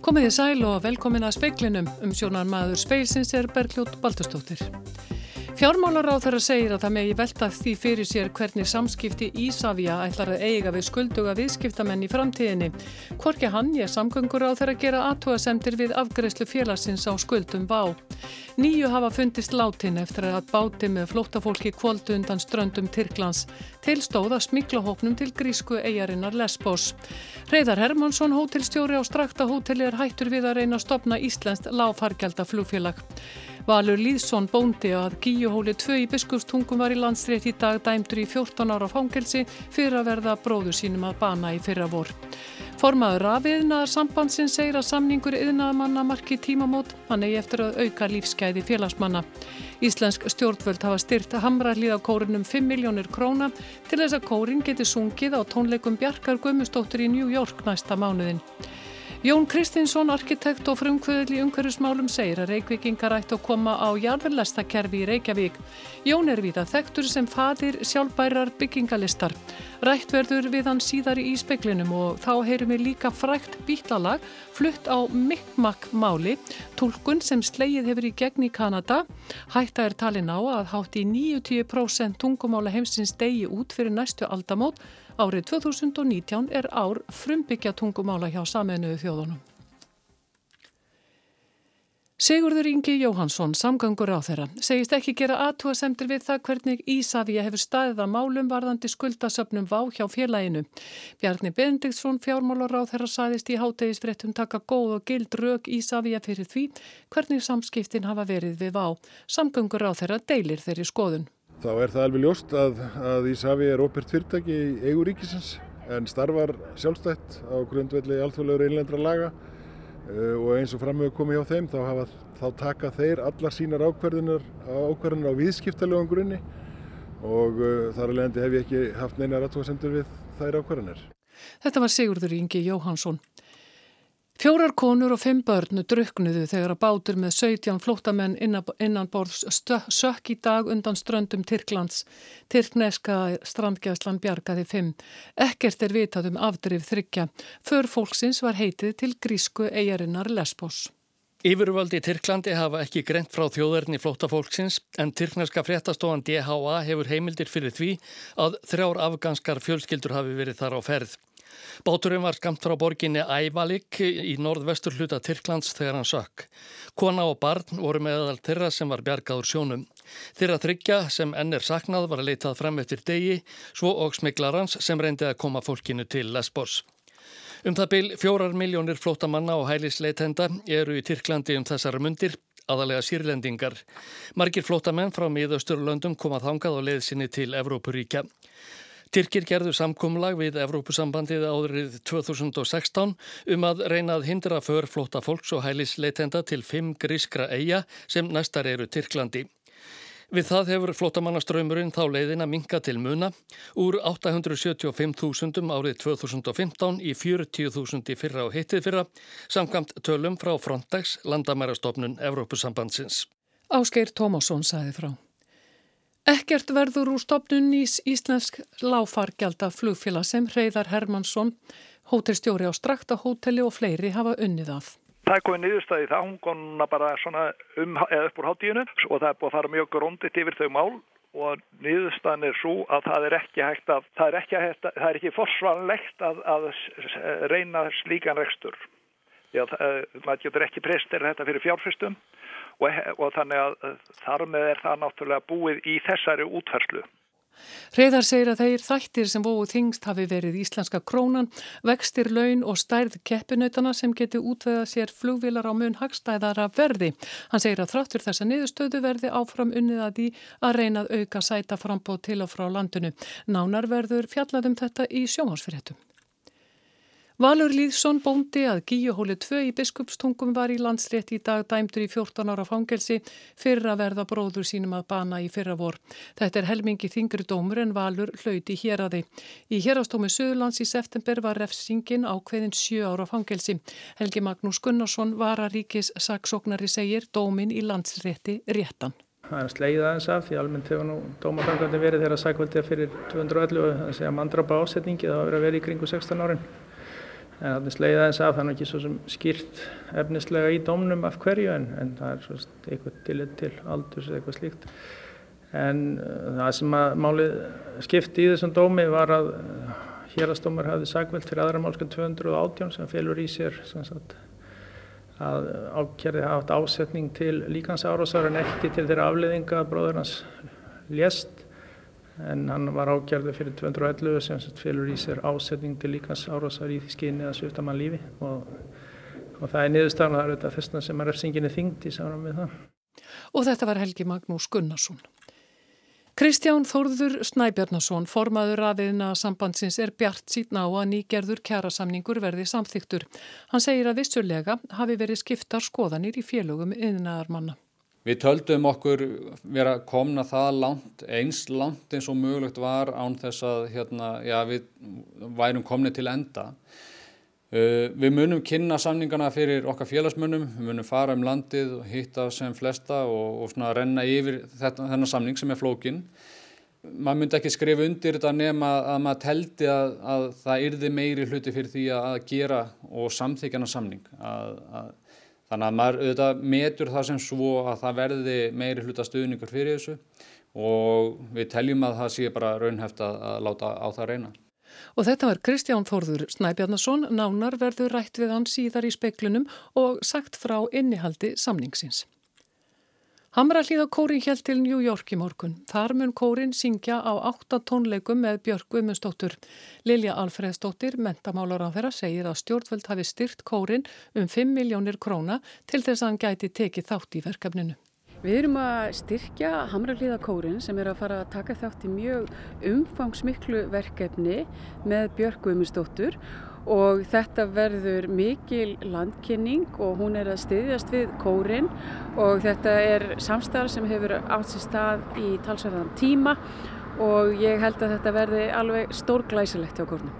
Komið í sæl og velkomin að speiklinum um sjónar maður speilsins er Bergljótt Baldurstóttir. Fjármálar á þeirra segir að það megi velta því fyrir sér hvernig samskipti Ísafja ætlar að eiga við skulduga viðskiptamenn í framtíðinni. Hvorki hann ég samgöngur á þeirra gera aðtóasemtir við afgreðslu félagsins á skuldum bá. Nýju hafa fundist látin eftir að báti með flóttafólki kvóldu undan ströndum Tyrklands. Tilstóða smiklahóknum til grísku eigarinnar Lesbos. Reyðar Hermansson, hótelstjóri á Strakta hóteli er hættur við að reyna að stopna Íslenskt láfargelda flugfélag. Valur Lýðsson bóndi að Gíuhóli 2 í biskustungum var í landsrétt í dag dæmdur í 14 ára fangelsi fyrir að verða bróður sínum að bana í fyrra vor. Formaður af yðnaðar sambandsinn segir að samningur yðnaðamanna marki tímamót, hann eigi eftir að auka lífskeiði félagsmanna. Íslensk stjórnvöld hafa styrt hamrarlíða kórunum 5 miljónir króna til þess að kórin geti sungið á tónleikum Bjarkar Gummustóttur í New York næsta mánuðin. Jón Kristinsson, arkitekt og frumkvöðl í umhverjusmálum segir að Reykjavíkingar ætti að koma á jarðverðlestakerfi í Reykjavík. Jón er við að þektur sem fadir sjálfbærar byggingalistar. Rætt verður við hann síðar í speklinum og þá heyrum við líka frækt bítlalag flutt á Mikkmakk máli, tólkun sem sleið hefur í gegn í Kanada. Hætta er talin á að hátt í 90% tungumála heimsins degi út fyrir næstu aldamót Árið 2019 er ár frumbyggja tungumála hjá saminuðu þjóðunum. Sigurður Ingi Jóhansson, samgangur á þeirra, segist ekki gera aðtúa semtir við það hvernig Ísafja hefur staðið að málum varðandi skuldasöpnum vá hjá félaginu. Bjarni Benediktsson, fjármálar á þeirra, saðist í hátegisfrettum taka góð og gild rauk Ísafja fyrir því hvernig samskiptin hafa verið við vá. Samgangur á þeirra deilir þeirri skoðun. Þá er það alveg ljóst að, að Ísafi er ópert fyrirtæki í eigu ríkisins en starfar sjálfstætt á grundvelli alþjóðlegur einlendra laga uh, og eins og framöfu komið hjá þeim þá, hafa, þá taka þeir allar sínar ákverðunar á viðskiptalögum grunni og uh, þar alveg hef ég ekki haft neina rættóðsendur við þær ákverðunar. Þetta var Sigurður Ingi Jóhansson. Fjórar konur og fimm börnu druknuðu þegar að bátur með 17 flóttamenn innan borðs sökk í dag undan ströndum Tyrklands. Tyrkneska strandgæðslan bjargaði fimm. Ekkert er vitað um afdrif þryggja. För fólksins var heitið til grísku eigarinnar Lesbos. Yfirvöldi í Tyrklandi hafa ekki greint frá þjóðverðni flóttafólksins en Tyrkneska fréttastofan DHA hefur heimildir fyrir því að þrjár afganskar fjölskyldur hafi verið þar á ferð. Báturinn var skamt frá borginni Ævalik í norðvestur hluta Tyrklands þegar hann sökk. Kona og barn voru meðal þeirra sem var bjargaður sjónum. Þeirra þryggja sem enn er saknað var að leitað fram eftir degi, svo og smiglarans sem reyndi að koma fólkinu til Lesbos. Um það byl fjórar miljónir flótamanna og hælisleitenda eru í Tyrklandi um þessara mundir, aðalega sírlendingar. Margir flótamenn frá miðausturlöndum komað hangað og leið sinni til Evrópuríkja. Tyrkir gerðu samkumlag við Evrópusambandið árið 2016 um að reyna að hindra för flóta fólks og hælisleitenda til fimm grískra eiga sem næstar eru Tyrklandi. Við það hefur flótamannaströymurinn þá leiðin að minka til muna úr 875.000 árið 2015 í 40.000 í fyrra og hittið fyrra samkvæmt tölum frá Frontex, landamærastofnun Evrópusambandsins. Ásgeir Tómasson sæði frá. Ekkert verður úr stopnun í Íslensk láfargelda flugfélag sem Reyðar Hermansson, hótelstjóri á Strakta hóteli og fleiri hafa unnið að. Það er komið niðurstaði það, hún komna bara um upp úr hátíðinu og það er búið að fara mjög gróndit yfir þau mál og niðurstaðin er svo að það er ekki hægt að, það er ekki, ekki forsvanlegt að, að reyna slíkan rekstur. Já, það, maður getur ekki prestir þetta fyrir fjárfyrstum og, og þannig að þar með er það náttúrulega búið í þessari útferðslu. Hreðar segir að þeir þættir sem vóðu þingst hafi verið íslenska krónan, vextir laun og stærð keppinautana sem geti útveða sér flugvilar á mun hagstæðara verði. Hann segir að þráttur þessa niðurstöðu verði áfram unnið að því að reyna að auka sæta frambóð til og frá landinu. Nánar verður fjallaðum þetta í sjónvarsfyrirtum. Valur Lýðsson bóndi að Gíuhóli 2 í biskupstungum var í landsrétt í dag dæmtur í 14 ára fangelsi fyrir að verða bróður sínum að bana í fyrra vor. Þetta er helmingi þingri dómur en Valur hlauti hér að þið. Í hérastómi Suðurlands í september var refsingin ákveðin 7 ára fangelsi. Helgi Magnús Gunnarsson var að ríkis saksóknari segir dómin í landsrétti réttan. Það er sleið aðeins af því almennt hefur nú dómafangandi verið þegar sækvöldið fyrir 211 að segja mandrápa ásetningi það var verið að í kringu 16 árin En þannig sleiði aðeins af þannig ekki svo sem skýrt efnislega í domnum af hverju en, en það er svo eitthvað tillit til aldurs eða eitthvað slíkt. En uh, það sem að málið skipti í þessum dómi var að uh, hérastómar hafði sagvelt fyrir aðra málskan 218 sem félur í sér sagt, að ákjærði haft ásetning til líkans árásar en ekki til þeirra afleðinga að bróður hans lést en hann var ágjörðu fyrir 211 sem fylgur í sér ásetning til líkans árásar í því skinni að svifta mann lífi og, og það er niðurstafn það er þetta fyrstna sem er refsinginni þingt í sáram við það. Og þetta var Helgi Magnús Gunnarsson. Kristján Þórður Snæbjarnason, formaður aðeina sambandsins, er bjart síðan á að nýgerður kjærasamningur verði samþyktur. Hann segir að vissulega hafi verið skiptar skoðanir í félögum yðnaðar manna. Við töldum okkur vera komna það langt, eins langt eins og mögulegt var án þess að hérna, já, við værum komni til enda. Uh, við munum kynna samningana fyrir okkar félagsmunum, við munum fara um landið og hitta sem flesta og, og svona renna yfir þetta, þennan samning sem er flókinn. Man myndi ekki skrifa undir þetta nema að maður teldi að, að það yrði meiri hluti fyrir því að gera og samþykjana samning. Að, að Þannig að maður auðvitað metur það sem svo að það verði meiri hluta stuðningur fyrir þessu og við teljum að það sé bara raunhæft að, láta á það reyna. Og þetta var Kristján Þórður Snæbjarnason, nánar verður rætt við hann síðar í speklunum og sagt frá innihaldi samningsins. Hamrallíða kórin hjælt til New York í morgun. Þar mun kórin syngja á 8 tónleikum með Björg Guðmundsdóttur. Lilja Alfreðsdóttir, mentamálar á þeirra, segir að stjórnvöld hafi styrt kórin um 5 miljónir króna til þess að hann gæti tekið þátt í verkefninu. Við erum að styrkja Hamrallíða kórin sem er að fara að taka þátt í mjög umfangsmiklu verkefni með Björg Guðmundsdóttur og þetta verður mikil landkynning og hún er að styðjast við kórin og þetta er samstarf sem hefur átt sér stað í talsverðan tíma og ég held að þetta verði alveg stór glæsilegt hjá kórnum.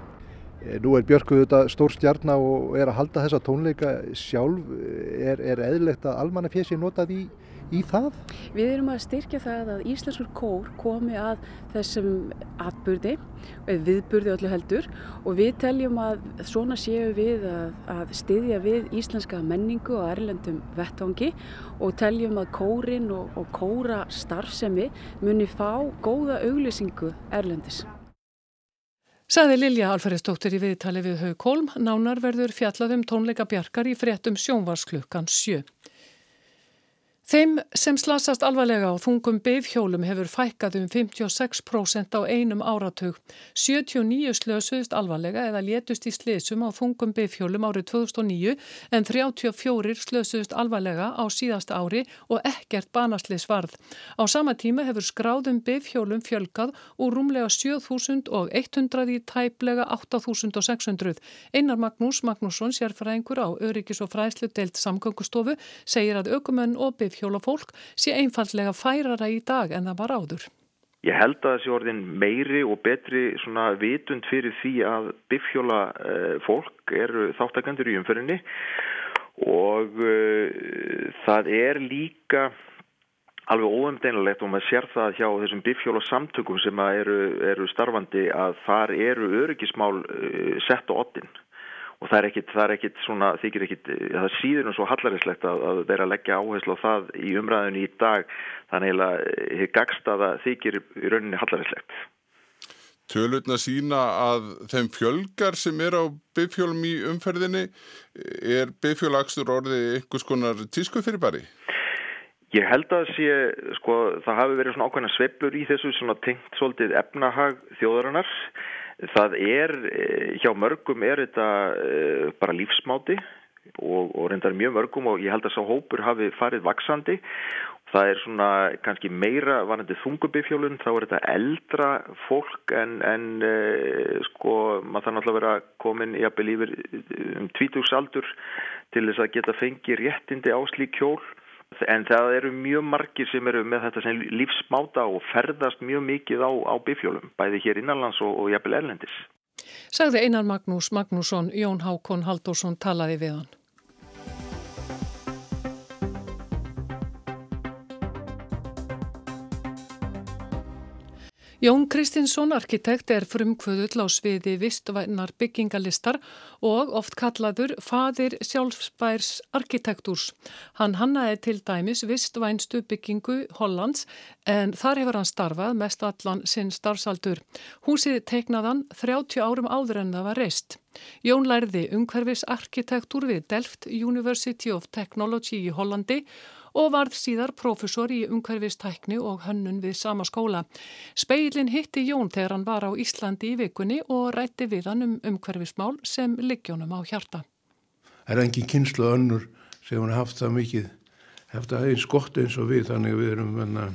Eh, nú er Björku þetta stór stjarnar og er að halda þessa tónleika sjálf. Er, er eðlegt að almannafjessi notað í í það? Við erum að styrkja það að Íslandskur kór komi að þessum atbyrði, viðbyrði öllu heldur og við teljum að svona séu við að, að styðja við íslenska menningu og erlendum vettvangi og teljum að kórin og, og kóra starfsemi muni fá góða auglýsingu erlendis. Saði Lilja Alferðistóttir í viðtali við Haug Holm, nánar verður fjallaðum tónleika bjarkar í fréttum sjónvarsklukkan 7. Þeim sem slasast alvarlega á þungum beifhjólum hefur fækkað um 56% á einum áratug. 79 slösuðist alvarlega eða létust í slesum á þungum beifhjólum árið 2009 en 34 slösuðist alvarlega á síðasta ári og ekkert banaslis varð. Á sama tíma hefur skráðum beifhjólum fjölkað úr rúmlega 7.100 í tæplega 8.600. Einar Magnús Magnússon, sérfræðingur á Öryggis og fræðslu deilt samgöngustofu, segir að aukumenn og beifhjólum bifhjólafólk sé einfallega færara í dag en það var áður. Ég held að þessi orðin meiri og betri svona vitund fyrir því að bifhjólafólk eru þáttakandur í umferinni og uh, það er líka alveg óumdeinilegt og maður sér það hjá þessum bifhjólasamtökum sem eru, eru starfandi að þar eru öryggismál uh, sett á ottin og það er ekkit, það er ekkit svona, þykir ekkit, það síður nú svo hallarislegt að, að þeirra leggja áherslu á það í umræðinu í dag, þannig að hér gagst að það þykir í rauninni hallarislegt. Tölutna sína að þeim fjölgar sem er á bifjólum í umferðinni, er bifjólakstur orðið einhvers konar tísku fyrir bari? Ég held að sé, sko, það hafi verið svona ákveðna sveplur í þessu svona tengt svolítið efnahag þjóðarinnar Það er, eh, hjá mörgum er þetta eh, bara lífsmáti og, og reyndar mjög mörgum og ég held að sá hópur hafi farið vaksandi. Það er svona kannski meira vanandi þungubifjólun, þá er þetta eldra fólk en, en eh, sko maður þannig að vera komin í að belífur um tvítugsaldur til þess að geta fengið réttindi á slík hjól En það eru mjög margir sem eru með þetta sem lífsmáta og ferðast mjög mikið á, á bifjólum, bæði hér innanlands og, og jafnvel erlendis. Sagði Einar Magnús Magnússon, Jón Hákon Haldursson talaði við hann. Jón Kristinsson, arkitekt, er frumkvöðull á sviði vistvænar byggingalistar og oft kallaður fadir sjálfsbærs arkitektúrs. Hann hannaði til dæmis vistvænstu byggingu Hollands en þar hefur hann starfað mest allan sinn starfsaldur. Húsið teiknaðan 30 árum áður en það var reist. Jón lærði umhverfis arkitektúr við Delft University of Technology í Hollandi og varð síðar profesor í umhverfistækni og hönnun við sama skóla. Speilin hitti Jón þegar hann var á Íslandi í vikunni og rætti við hann um umhverfismál sem liggjónum á hjarta. Það er engin kynslu önnur sem hann haft það mikið, haft það eins gott eins og við, þannig að við erum menna,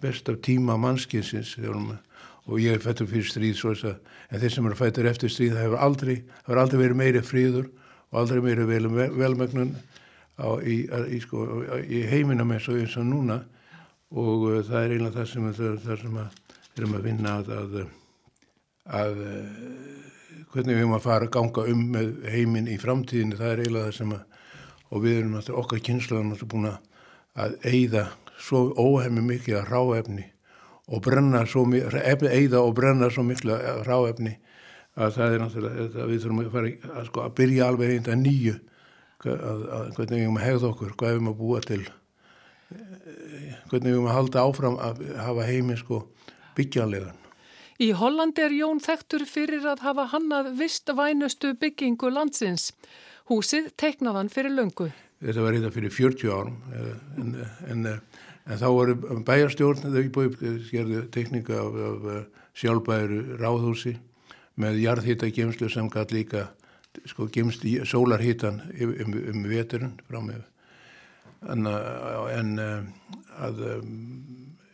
best af tíma mannskinsins og ég er fættur fyrir stríð að en þeir sem eru fættur eftir stríð það hefur aldrei, hefur aldrei verið meiri fríður og aldrei meiri vel, velmögnun á, í, í, sko, í heiminum eins og eins og núna. Og uh, það er eiginlega það sem, það, það sem að, erum að vinna að, að, að uh, hvernig við erum að fara að ganga um með heiminn í framtíðinu, það er eiginlega það sem að og við erum alltaf okkar kynnslöðan búin að eigða svo óhefmi mikið að ráefni og brenna svo mikið, eigða og brenna svo miklu ráefni að það er náttúrulega, við þurfum að fara að, sko, að byrja alveg einnig að nýju að, að hvernig við erum að hegða okkur, hvað við erum að búa til, hvernig við erum að halda áfram að hafa heimi sko byggjanlegan. Í Hollandi er Jón þekktur fyrir að hafa hannað vistvænustu byggingu landsins. Húsið teiknaðan fyrir löngu. Þetta var þetta fyrir 40 árum en, en, en þá voru bæjarstjórn, þau búið gerðu teikninga af, af sjálfbæru ráðhúsi með jarðhýtta gemslu sem gæt líka sko gemst í sólarhítan um, um veturinn fram með en, en að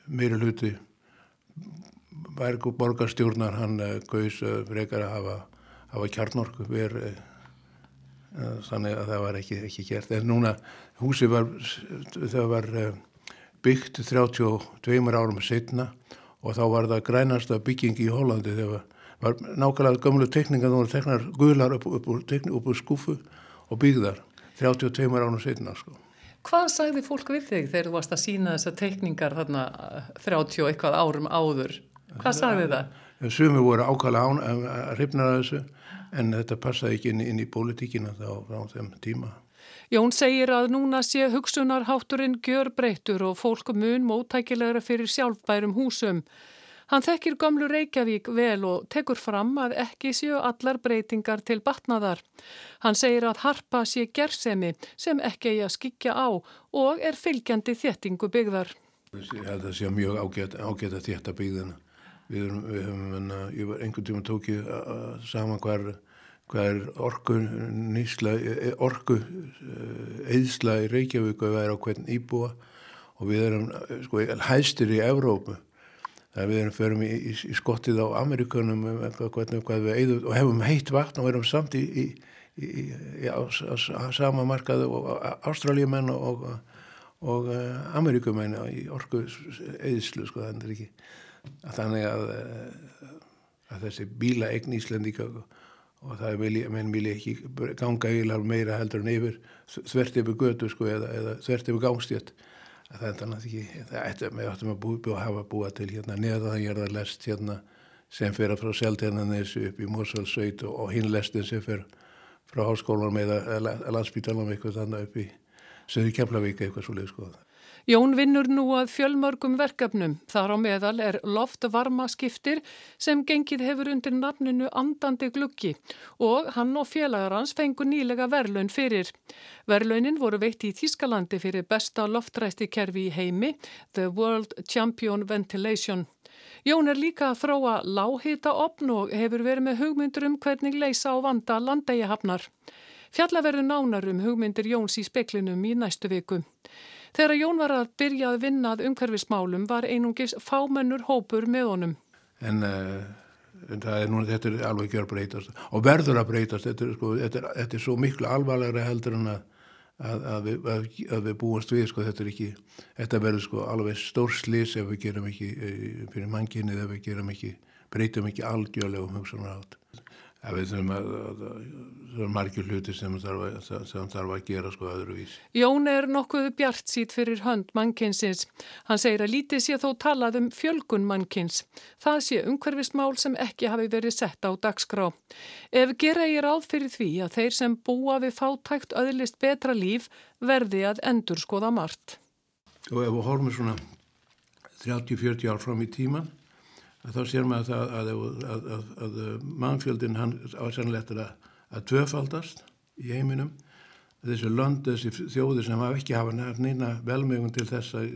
meira hluti borgarstjórnar hann gauðs frekar að hafa, hafa kjarnorku verið þannig að það var ekki, ekki gert. En núna húsi var það var byggt 32 árum setna og þá var það grænasta bygging í Hollandi þegar var nákvæmlega gömlu tekningar, það voru teknar guðlar upp, upp, upp, upp úr skúfu og byggðar 32 ánum setna sko. Hvað sagði fólk við þig þegar þú varst að sína þessa tekningar þarna 30 eitthvað árum áður? Hvað sagði það? Sumi voru ákvæmlega án að ripna þessu en þetta passaði ekki inn, inn í pólitíkina þá frá þeim tíma. Jón segir að núna sé hugsunarhátturinn gjör breyttur og fólk mun móttækilegra fyrir sjálfbærum húsum. Hann þekkir gamlu Reykjavík vel og tekur fram að ekki séu allar breytingar til batnaðar. Hann segir að harpa sé gersemi sem ekki eigi að skikja á og er fylgjandi þéttingu byggðar. Ég held að sé mjög ágætt, ágætt að þétta byggðina. Við, við höfum, ég var einhvern tíma tókið saman hver, hver orgu nýsla, orgu eðsla í Reykjavík að vera á hvern íbúa og við erum sko hæstir í Evrópu Það við erum förum í, í, í skottið á Amerikunum hvernig, hvað við eigðum og hefum heitt vatn og erum samt í, í á, á, á sama markaðu og Ástraljumenn og, og uh, Amerikumenn í orgu eðislu sko þannig er ekki þannig að, að þessi bíla eign Íslandíka og það vil ég, menn vil ég ekki ganga eiginlega meira heldur en yfir þvert yfir götu sko eða, eða þvert yfir gangstjött það er þannig ekki, það ættum við áttum að búið að hafa búið til hérna neða það gerða lest hérna sem fyrir frá Seltjarnanessu upp í Mórsvöldsveit og, og hinn lestin sem fyrir frá háskólanum eða landsbytalanum eitthvað þannig upp í Söður Keflavík eitthvað svo leið skoða. Jón vinnur nú að fjölmörgum verkefnum. Þar á meðal er loftvarma skiptir sem gengið hefur undir nafninu Andandi gluggi og hann og félagar hans fengur nýlega verlaun fyrir. Verlaunin voru veitt í Þískalandi fyrir besta loftræsti kerfi í heimi, The World Champion Ventilation. Jón er líka að þróa láhita opn og hefur verið með hugmyndur um hvernig leysa á vanda landægihafnar. Fjallaverðu nánar um hugmyndir Jóns í speklinum í næstu viku. Þegar Jón var að byrja að vinna að umhverfismálum var einungis fámennur hópur með honum. En uh, er nú, þetta er alveg gjör breytast og verður að breytast, þetta er, sko, þetta er, þetta er svo miklu alvarlegra heldur en að, að, að, við, að við búast við, sko, þetta ekki, þetta verður sko alveg stór slis ef við gerum ekki, eh, fyrir mannkynnið ef við gerum ekki, breytum ekki algjörlega um hugsanar átt. Það er margir hluti sem þarf að, sem þarf að gera sko öðruvísi. Jón er nokkuð bjart sít fyrir hönd mannkynsins. Hann segir að lítið sé þó talað um fjölgun mannkyns. Það sé umhverfismál sem ekki hafi verið sett á dagskrá. Ef gera ég ráð fyrir því að þeir sem búa við fátækt öðlist betra líf verði að endur skoða margt. Og ef við horfum svona 30-40 ár fram í tíman þá sér maður að, að, að, að mannfjöldin hann á sannleitt að tvöfaldast í heiminum. Þessi lönd, þessi þjóði sem hafa ekki hafa neina velmögun til þess að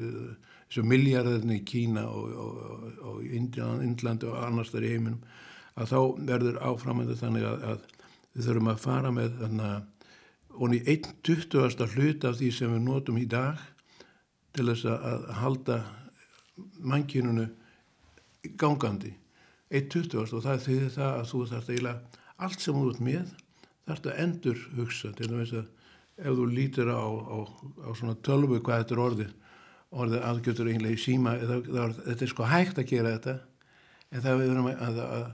þessu miljarðinni í Kína og, og, og Índlandi og annars þar í heiminum að þá verður áframöndu þannig að, að við þurfum að fara með að og í einn tuttugasta hlut af því sem við notum í dag til þess að halda mannkynunu gangandi. Einn tuttugast og það þýðir það að þú þarfst eiginlega allt sem þú ert með þarfst að endur hugsa til þess að ef þú lítir á, á, á svona tölvu hvað þetta er orðið orðið aðgjötur eiginlega í síma það, það, þetta er sko hægt að gera þetta en það við verðum að, að,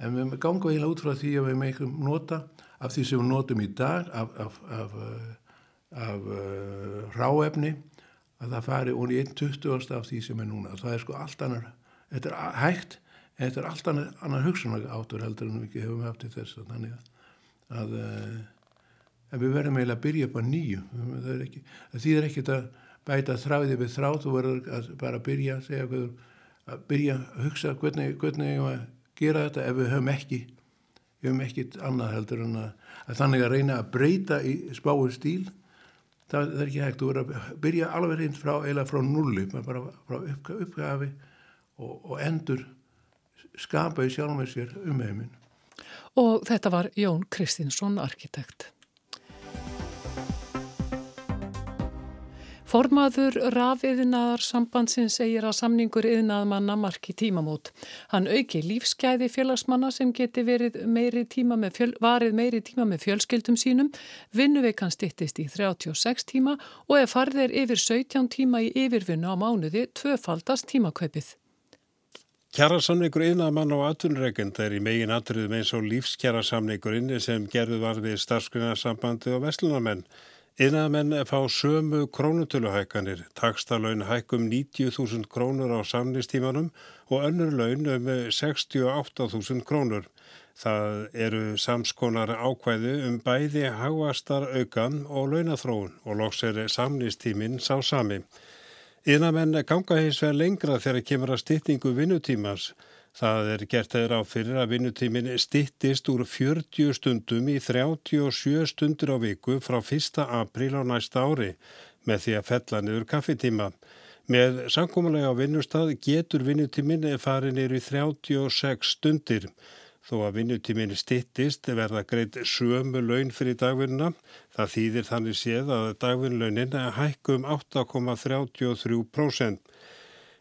að við gangum eiginlega út frá því að við meikum nota af því sem við notum í dag af, af, af, af uh, ráefni að það fari og í einn tuttugast af því sem er núna. Það er sko allt annar þetta er hægt þetta er allt annar, annar hugsunar áttur heldur en við hefum haft til þess þannig að að, eh, við verðum eiginlega að byrja upp á nýju. Það, er ekki, það þýðir ekkert að bæta þráði við þráð þú verður að bara byrja segja hvað, að byrja að hugsa hvernig, hvernig ég var að gera þetta ef við höfum ekki við höfum ekkit annað heldur en að, að þannig að reyna að breyta í spáur stíl. Það, það er ekki hægt þú verður að byrja alveg reynd frá eila frá nulli bara frá uppgafi og, og endur skapa í sjálf með sér um heiminn og þetta var Jón Kristinsson, arkitekt. Formaður rafiðnaðar sambandsins segir að samningur yðnaðmanna marki tímamót. Hann auki lífsgæði félagsmanna sem geti verið meiri tíma með, fjöl, meiri tíma með fjölskyldum sínum, vinnuveikan stittist í 36 tíma og ef farðið er yfir 17 tíma í yfirvinnu á mánuði tvöfaldast tímakauppið. Kjærasamningur yðnaðmann og atvinnureikend er í megin atriðum eins og lífskjærasamningurinn sem gerðu var við starfsgrunarsambandi og vestlunamenn. Yðnaðamenn fá sömu krónutöluhækkanir, takstalögn hækkum 90.000 krónur á samnistímanum og önnur laun um 68.000 krónur. Það eru samskonar ákvæðu um bæði hagvastar aukan og launathróun og loks er samnistímin sá sami. Innamenn ganga hins vegar lengra þegar kemur að styttingu vinnutímans. Það er gert þeirra á fyrir að vinnutímin stittist úr 40 stundum í 37 stundur á viku frá 1. apríl á næsta ári með því að fella niður kaffetíma. Með sankomulega á vinnustad getur vinnutímin farið niður í 36 stundir. Þó að vinnutíminni stittist verða greitt sömu laun fyrir dagvinnuna. Það þýðir þannig séð að dagvinnlaunin hækkum 8,33%.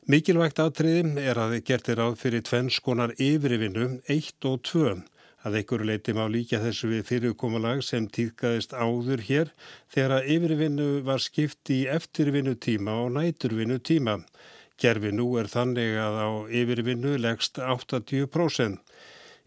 Mikilvægt aðtriði er að þið gertir áð fyrir tvennskonar yfirvinnu 1 og 2. Að einhverju leiti má líka þessu við fyrirkomulag sem týðkaðist áður hér þegar að yfirvinnu var skipt í eftirvinnutíma og næturvinnutíma. Gerfi nú er þannig að á yfirvinnu leggst 80%.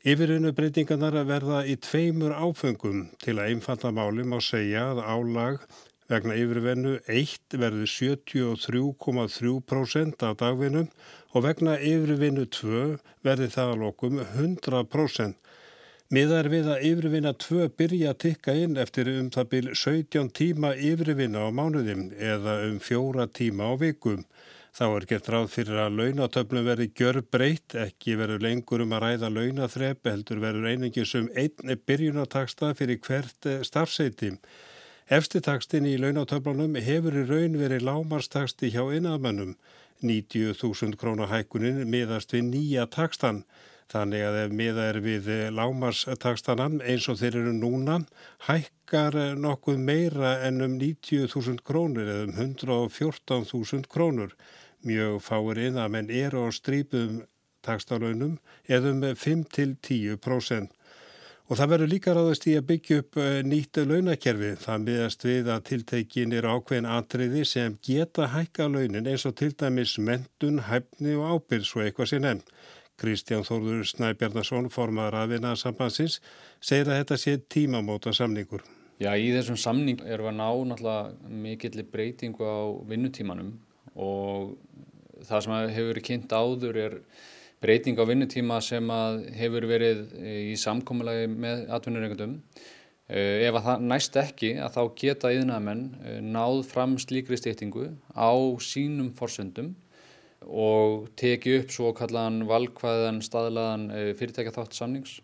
Yfirinu breytingarnar að verða í tveimur áfengum til að einfalla máli má segja að álag vegna yfirvennu 1 verður 73,3% af dagvinnum og vegna yfirvinnu 2 verður það að lokum 100%. Miðar við að yfirvinna 2 byrja að tikka inn eftir um það byrj 17 tíma yfirvinna á mánuðim eða um 4 tíma á vikum. Þá er gett ráð fyrir að launatöflum verði gjör breytt, ekki verður lengur um að ræða launaþrepp, heldur verður einingis um einni byrjunataksta fyrir hvert eh, starfseiti. Efstitakstin í launatöflunum hefur í raun verið lámarstaksti hjá innamönnum. 90.000 krónar hækunin miðast við nýja takstan. Þannig að ef miða er við eh, lámarstakstanan eins og þeir eru núna, hækkar eh, nokkuð meira en um 90.000 krónur eða um 114.000 krónur. Mjög fáir innamenn eru á strípum takstalönum eða um 5-10%. Og það verður líka ráðast í að byggja upp eh, nýtt launakerfi. Það miðast við að tiltekin er ákveðin atriði sem geta hækka launin eins og til dæmis mentun, hæfni og ábyrg svo eitthvað sé nefn. Kristján Þórður Snæbjarnason, formar að vinnaðarsambansins, segir að þetta sé tímamóta samningur. Já, í þessum samning erum við að ná náttúrulega mikillir breytingu á vinnutímanum og það sem hefur verið kynnt áður er breyting á vinnutíma sem hefur verið í samkómulagi með atvinnureikundum. Eh, ef það næst ekki að þá geta yðnaðamenn eh, náð fram slíkri stýttingu á sínum forsöndum og teki upp svo kallaðan valkvæðan staðlaðan eh, fyrirtækja þátt samnings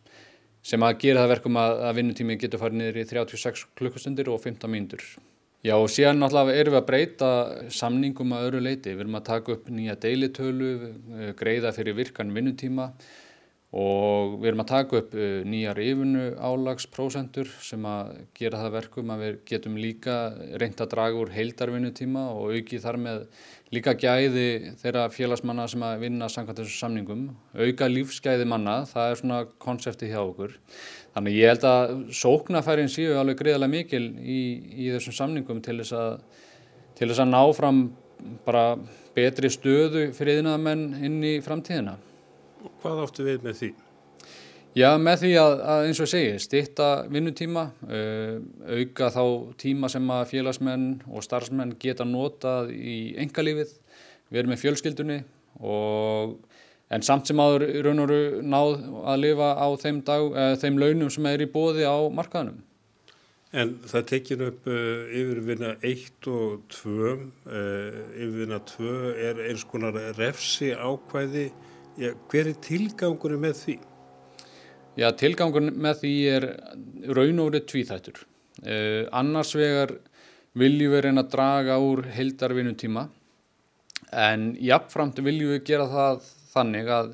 sem að gera það verkum að vinnutími getur farið niður í 36 klukkustundir og 15 mínútur. Já og síðan náttúrulega erum við að breyta samningum að öru leiti. Við erum að taka upp nýja deilitölu, eh, greiða fyrir virkan vinnutíma og við erum að taka upp eh, nýjar yfunu álagsprósentur sem að gera það verkum að við getum líka reynd að draga úr heildarvinnutíma og auki þar með líka gæði þeirra félagsmanna sem að vinna samkvæmt þessu samningum, auka lífsgæði manna, það er svona konsepti hjá okkur. Þannig ég held að sóknafærin séu alveg greiðilega mikil í, í þessum samningum til þess, að, til þess að ná fram bara betri stöðu fyrir yðnaðamenn inn í framtíðina. Hvað áttu við með því? Já, með því að, að eins og segi, stitta vinnutíma, uh, auka þá tíma sem að félagsmenn og starfsmenn geta notað í engalífið, verið með fjölskyldunni og en samt sem áður raun og raun náð að lifa á þeim, dag, uh, þeim launum sem er í bóði á markaðunum. En það tekjum upp uh, yfirvinna 1 og 2, yfirvinna 2 er eins konar refsi ákvæði, Já, hver er tilgangunum með því? Já, tilgangun með því er raun og verið tvíþættur. Uh, annars vegar viljum við reyna að draga úr heildarvinnutíma en jáfnframt viljum við gera það þannig að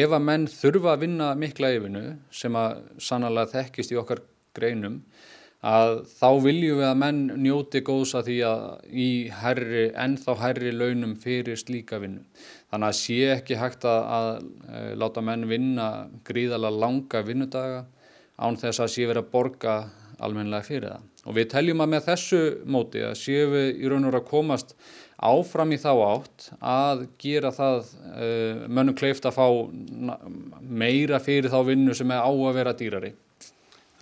ef að menn þurfa að vinna mikla yfinu sem að sannlega þekkist í okkar greinum að þá viljum við að menn njóti góðs að því að í herri, ennþá herri launum fyrir slíka vinnu. Þannig að sé ekki hægt að, að, eh, láta menn vinna gríðala langa vinnudaga án þess að sé verið að borga almenlega fyrir það. Og við teljum að með þessu móti að séum við í raun og raun að komast áfram í þá átt að gera það uh, mönnum kleift að fá meira fyrir þá vinnu sem er á að vera dýrari.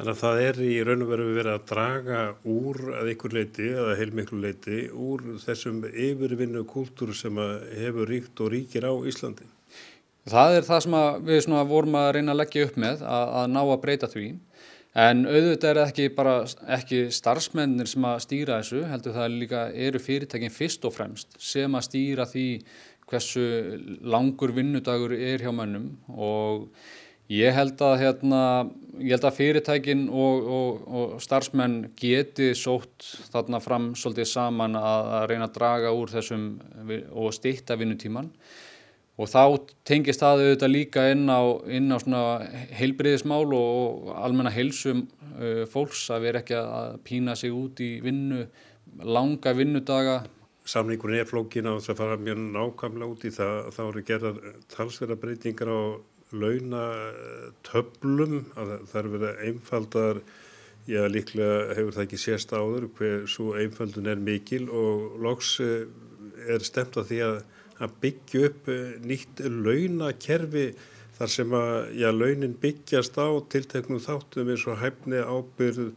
Þannig að það er í raun og veru verið að draga úr að ykkur leiti eða heilmiklu leiti úr þessum yfirvinnu kúltúr sem hefur ríkt og ríkir á Íslandi. Það er það sem við vorum að reyna að leggja upp með að, að ná að breyta því en auðvitað er ekki bara ekki starfsmennir sem að stýra þessu heldur það líka eru fyrirtækin fyrst og fremst sem að stýra því hversu langur vinnudagur er hjá mönnum og Ég held að, hérna, ég held að fyrirtækin og, og, og starfsmenn geti sótt þarna fram svolítið saman að, að reyna að draga úr þessum og stýtta vinnutíman og þá tengist það auðvitað líka inn á, inn á heilbriðismál og almenna heilsum uh, fólks að vera ekki að pína sig út í vinnu, langa vinnudaga. Samningurinn er flókin á þess að fara mjög nákvæmlega út í það, þá eru gerðar talsverða breytingar á launatöflum að það eru verið einfaldar já líklega hefur það ekki sérst áður hver svo einfaldun er mikil og loks eh, er stemt að því að, að byggja upp eh, nýtt launakerfi þar sem að já launin byggjast á tilteknum þáttum eins og hæfni ábyrð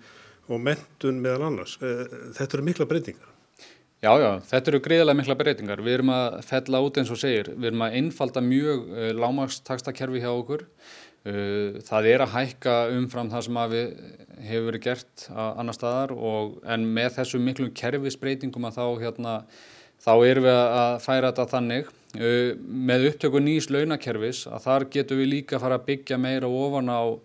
og mentun meðal annars. Eh, þetta eru mikla breytingar. Já, já, þetta eru greiðilega mikla breytingar. Við erum að fella út eins og segir. Við erum að innfalda mjög uh, eh, lámakstakstakerfi hjá okkur. Uh, það er að hækka umfram það sem við hefur verið gert annar staðar og, en með þessu miklum kerfisbreytingum að þá, hérna, þá erum við að færa þetta þannig. Uh, með upptöku nýs launakerfis að þar getum við líka að fara að byggja meira ofan á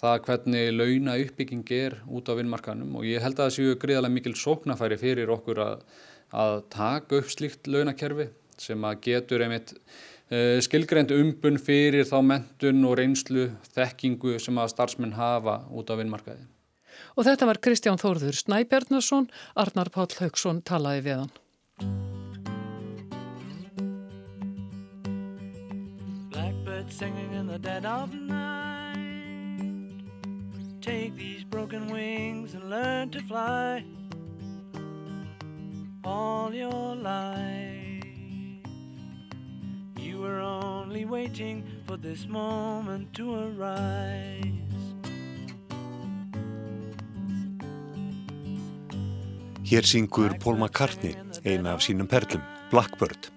það hvernig launa uppbygging er út á vinnmarkanum og ég held að það séu greiðalega mikil sóknafæri fyrir okkur að að taka upp slíkt launakerfi sem að getur einmitt uh, skilgreynd umbun fyrir þá mentun og reynslu þekkingu sem að starfsmenn hafa út á vinnmarkaði. Og þetta var Kristján Þórður Snæbjarnason, Arnar Páll Haugsson talaði við hann. Blackbird singing in the dead of night Take these broken wings and learn to fly all your life. You were only waiting for this moment to arise. Hér syngur Paul McCartney, eina af sínum perlum, Blackbird,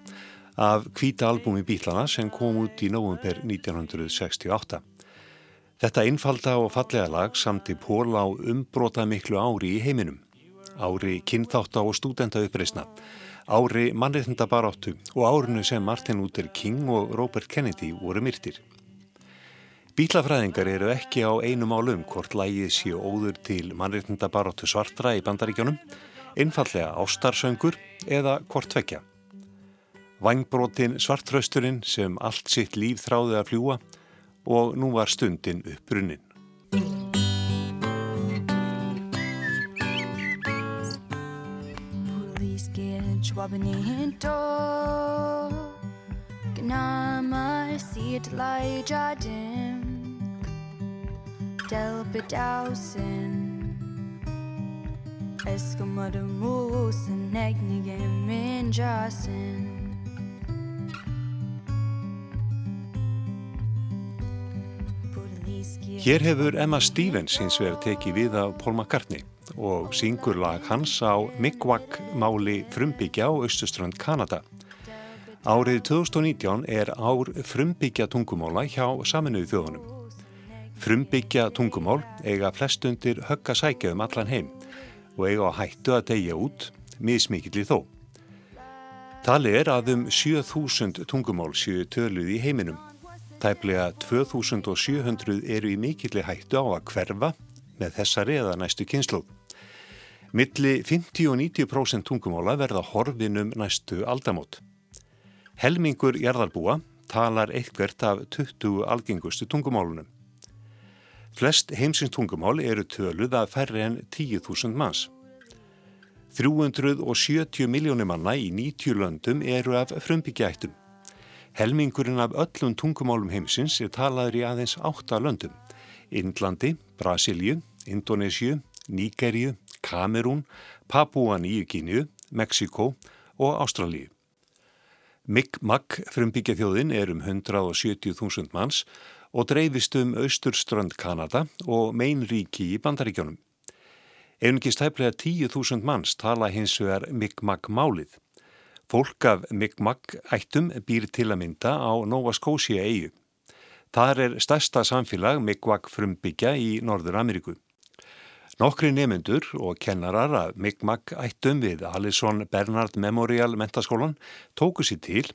af kvíta albumi Bílana sem kom út í november 1968. Þetta einfalda og fallega lag samti Paul á umbrota miklu ári í heiminum. Ári kynþátt á stúdenta uppreysna, ári mannreitnda baráttu og árinu sem Martin Luther King og Robert Kennedy voru myrtir. Bílafræðingar eru ekki á einum álum hvort lægið séu óður til mannreitnda baráttu svartra í bandaríkjónum einfallega ástarsöngur eða hvort vekja. Vangbrotin svartrausturinn sem allt sitt líf þráði að fljúa og nú var stundin uppbrunnin. Delpidausen Eskamadı musen egnige min jasin Hér hefur Emma Stevens hins vegar tekið við af Paul McCartney og syngur lag hans á Mi'kmaq máli frumbyggja á Östuströnd Kanada. Árið 2019 er ár frumbyggja tungumála hjá saminuðu þjóðunum. Frumbyggja tungumál eiga flestundir högga sækja um allan heim og eiga á hættu að deyja út, mismikill í þó. Tali er að um 7000 tungumál séu töluð í heiminum. Tæplega 2700 eru í mikilli hættu á að hverfa með þessari eða næstu kynslu. Milli 50 og 90% tungumála verða horfinum næstu aldamót. Helmingur jarðarbúa talar eitthvert af 20 algengustu tungumálunum. Flest heimsins tungumál eru töluð að færri en 10.000 manns. 370 miljónir manna í 90 löndum eru af frumbyggjaættum. Helmingurinn af öllum tungumálum heimsins er talaður í aðeins 8 löndum. Indlandi, Brasilju, Indonésiu, Níkerju, Kamerún, Papúa Nýjugíniu, Mexiko og Ástralíu. Mi'kmaq frumbyggjaþjóðin er um 170.000 manns og dreifist um austurströnd Kanada og meinríki í bandaríkjónum. Einungist hæflega 10.000 manns tala hins vegar Mi'kmaq málið. Fólk af Mi'kmaq ættum býr til að mynda á Nova Scotia eigu. Það er stærsta samfélag Mi'kmaq frumbyggja í Norður Ameríku. Nokkri nefnendur og kennarar af Mi'kmaq ættum við Alison Bernard Memorial mentaskólan tóku sér til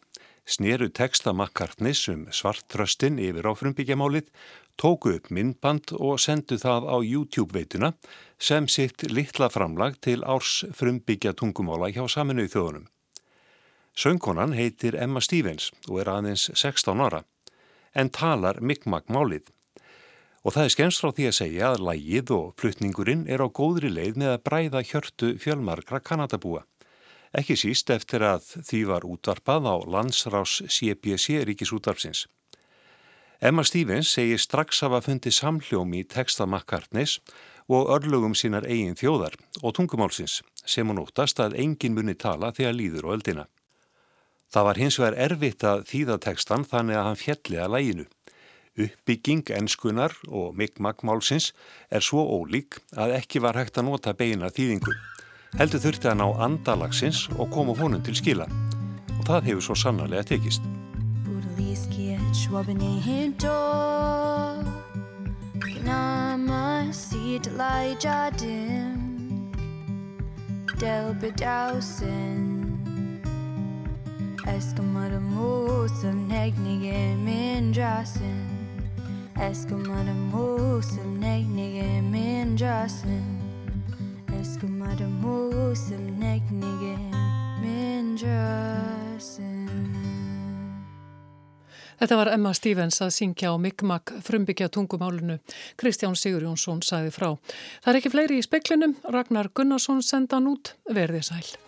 sneru texta makkartnis um svartröstin yfir á frumbyggjamálið, tóku upp myndband og sendu það á YouTube-veituna sem sitt litla framlag til árs frumbyggja tungumála hjá saminuð þjóðunum. Söngkonan heitir Emma Stevens og er aðeins 16 ára, en talar Mi'kmaq málið. Og það er skemst frá því að segja að lægið og flutningurinn er á góðri leið með að bræða hjörtu fjölmarkra kanadabúa. Ekki síst eftir að því var útvarpað á landsrás CBC ríkisútvarpsins. Emma Stevens segir strax af að fundi samhljóm í texta makkartnis og örlugum sínar eigin þjóðar og tungumálsins sem hún óttast að engin muni tala þegar líður og öldina. Það var hins vegar erfitt að þýða textan þannig að hann fjalli að læginu. Uppbygging ennskunar og mikmakmálsins er svo ólík að ekki var hægt að nota beina þýðingu. Heldur þurfti að ná andalagsins og koma honum til skila. Og það hefur svo sannarlega tekist. Eskamadı musum neknige min jasin Eskamadı musum neknige min jasin Eskumadı músum negnigin minn jössin Þetta var Emma Stevens að syngja á Mi'kmaq frumbyggja tungumálunu. Kristján Sigur Jónsson sagði frá. Það er ekki fleiri í speklinum. Ragnar Gunnarsson senda hann út. Verðið sæl.